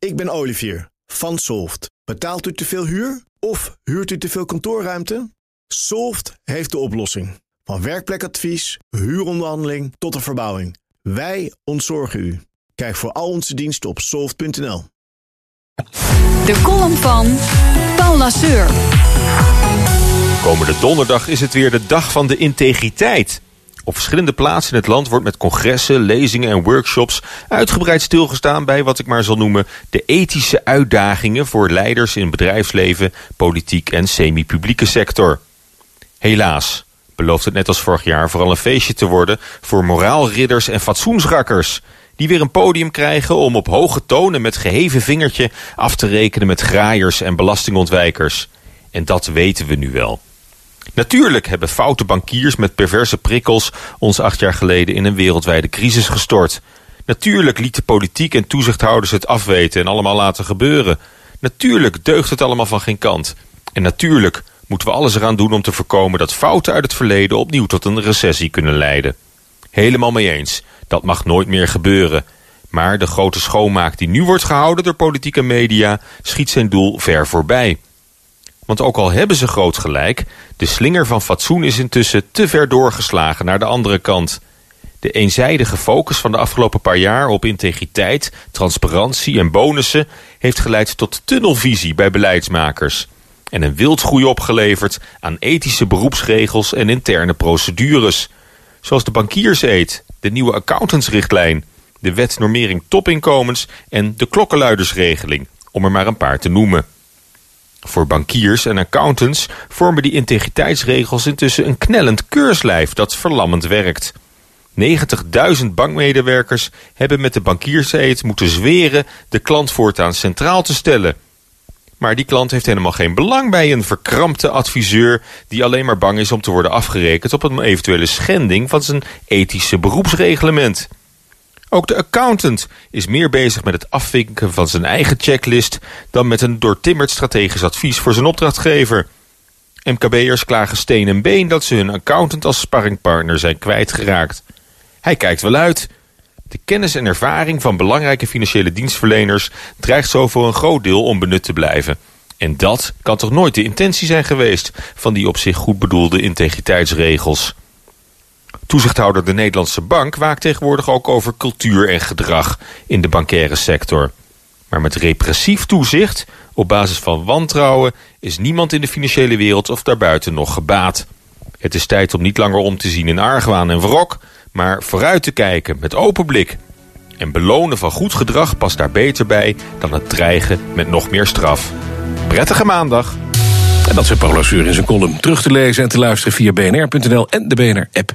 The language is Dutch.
Ik ben Olivier van Solft. Betaalt u te veel huur of huurt u te veel kantoorruimte? Solft heeft de oplossing. Van werkplekadvies, huuronderhandeling tot de verbouwing. Wij ontzorgen u. Kijk voor al onze diensten op soft.nl. De column van Paul Lasseur. Komende donderdag is het weer de dag van de integriteit. Op verschillende plaatsen in het land wordt met congressen, lezingen en workshops uitgebreid stilgestaan bij wat ik maar zal noemen de ethische uitdagingen voor leiders in bedrijfsleven, politiek en semi-publieke sector. Helaas belooft het net als vorig jaar vooral een feestje te worden voor moraalridders en fatsoensrakkers. Die weer een podium krijgen om op hoge tonen met geheven vingertje af te rekenen met graaiers en belastingontwijkers. En dat weten we nu wel. Natuurlijk hebben foute bankiers met perverse prikkels ons acht jaar geleden in een wereldwijde crisis gestort. Natuurlijk lieten politiek en toezichthouders het afweten en allemaal laten gebeuren. Natuurlijk deugt het allemaal van geen kant. En natuurlijk moeten we alles eraan doen om te voorkomen dat fouten uit het verleden opnieuw tot een recessie kunnen leiden. Helemaal mee eens, dat mag nooit meer gebeuren. Maar de grote schoonmaak die nu wordt gehouden door politieke media schiet zijn doel ver voorbij. Want ook al hebben ze groot gelijk, de slinger van fatsoen is intussen te ver doorgeslagen naar de andere kant. De eenzijdige focus van de afgelopen paar jaar op integriteit, transparantie en bonussen heeft geleid tot tunnelvisie bij beleidsmakers. En een wildgroei opgeleverd aan ethische beroepsregels en interne procedures. Zoals de bankierseed, de nieuwe accountantsrichtlijn, de wet normering topinkomens en de klokkenluidersregeling, om er maar een paar te noemen. Voor bankiers en accountants vormen die integriteitsregels intussen een knellend keurslijf dat verlammend werkt. 90.000 bankmedewerkers hebben met de bankierseed moeten zweren de klant voortaan centraal te stellen. Maar die klant heeft helemaal geen belang bij een verkrampte adviseur die alleen maar bang is om te worden afgerekend op een eventuele schending van zijn ethische beroepsreglement. Ook de accountant is meer bezig met het afvinken van zijn eigen checklist dan met een doortimmerd strategisch advies voor zijn opdrachtgever. MKB'ers klagen steen en been dat ze hun accountant als sparringpartner zijn kwijtgeraakt. Hij kijkt wel uit. De kennis en ervaring van belangrijke financiële dienstverleners dreigt zo voor een groot deel onbenut te blijven. En dat kan toch nooit de intentie zijn geweest van die op zich goed bedoelde integriteitsregels. Toezichthouder de Nederlandse Bank waakt tegenwoordig ook over cultuur en gedrag in de bankaire sector. Maar met repressief toezicht, op basis van wantrouwen, is niemand in de financiële wereld of daarbuiten nog gebaat. Het is tijd om niet langer om te zien in argwaan en wrok, maar vooruit te kijken met open blik. En belonen van goed gedrag past daar beter bij dan het dreigen met nog meer straf. Prettige maandag! En dat is Paula in zijn column terug te lezen en te luisteren via bnr.nl en de BNR-app.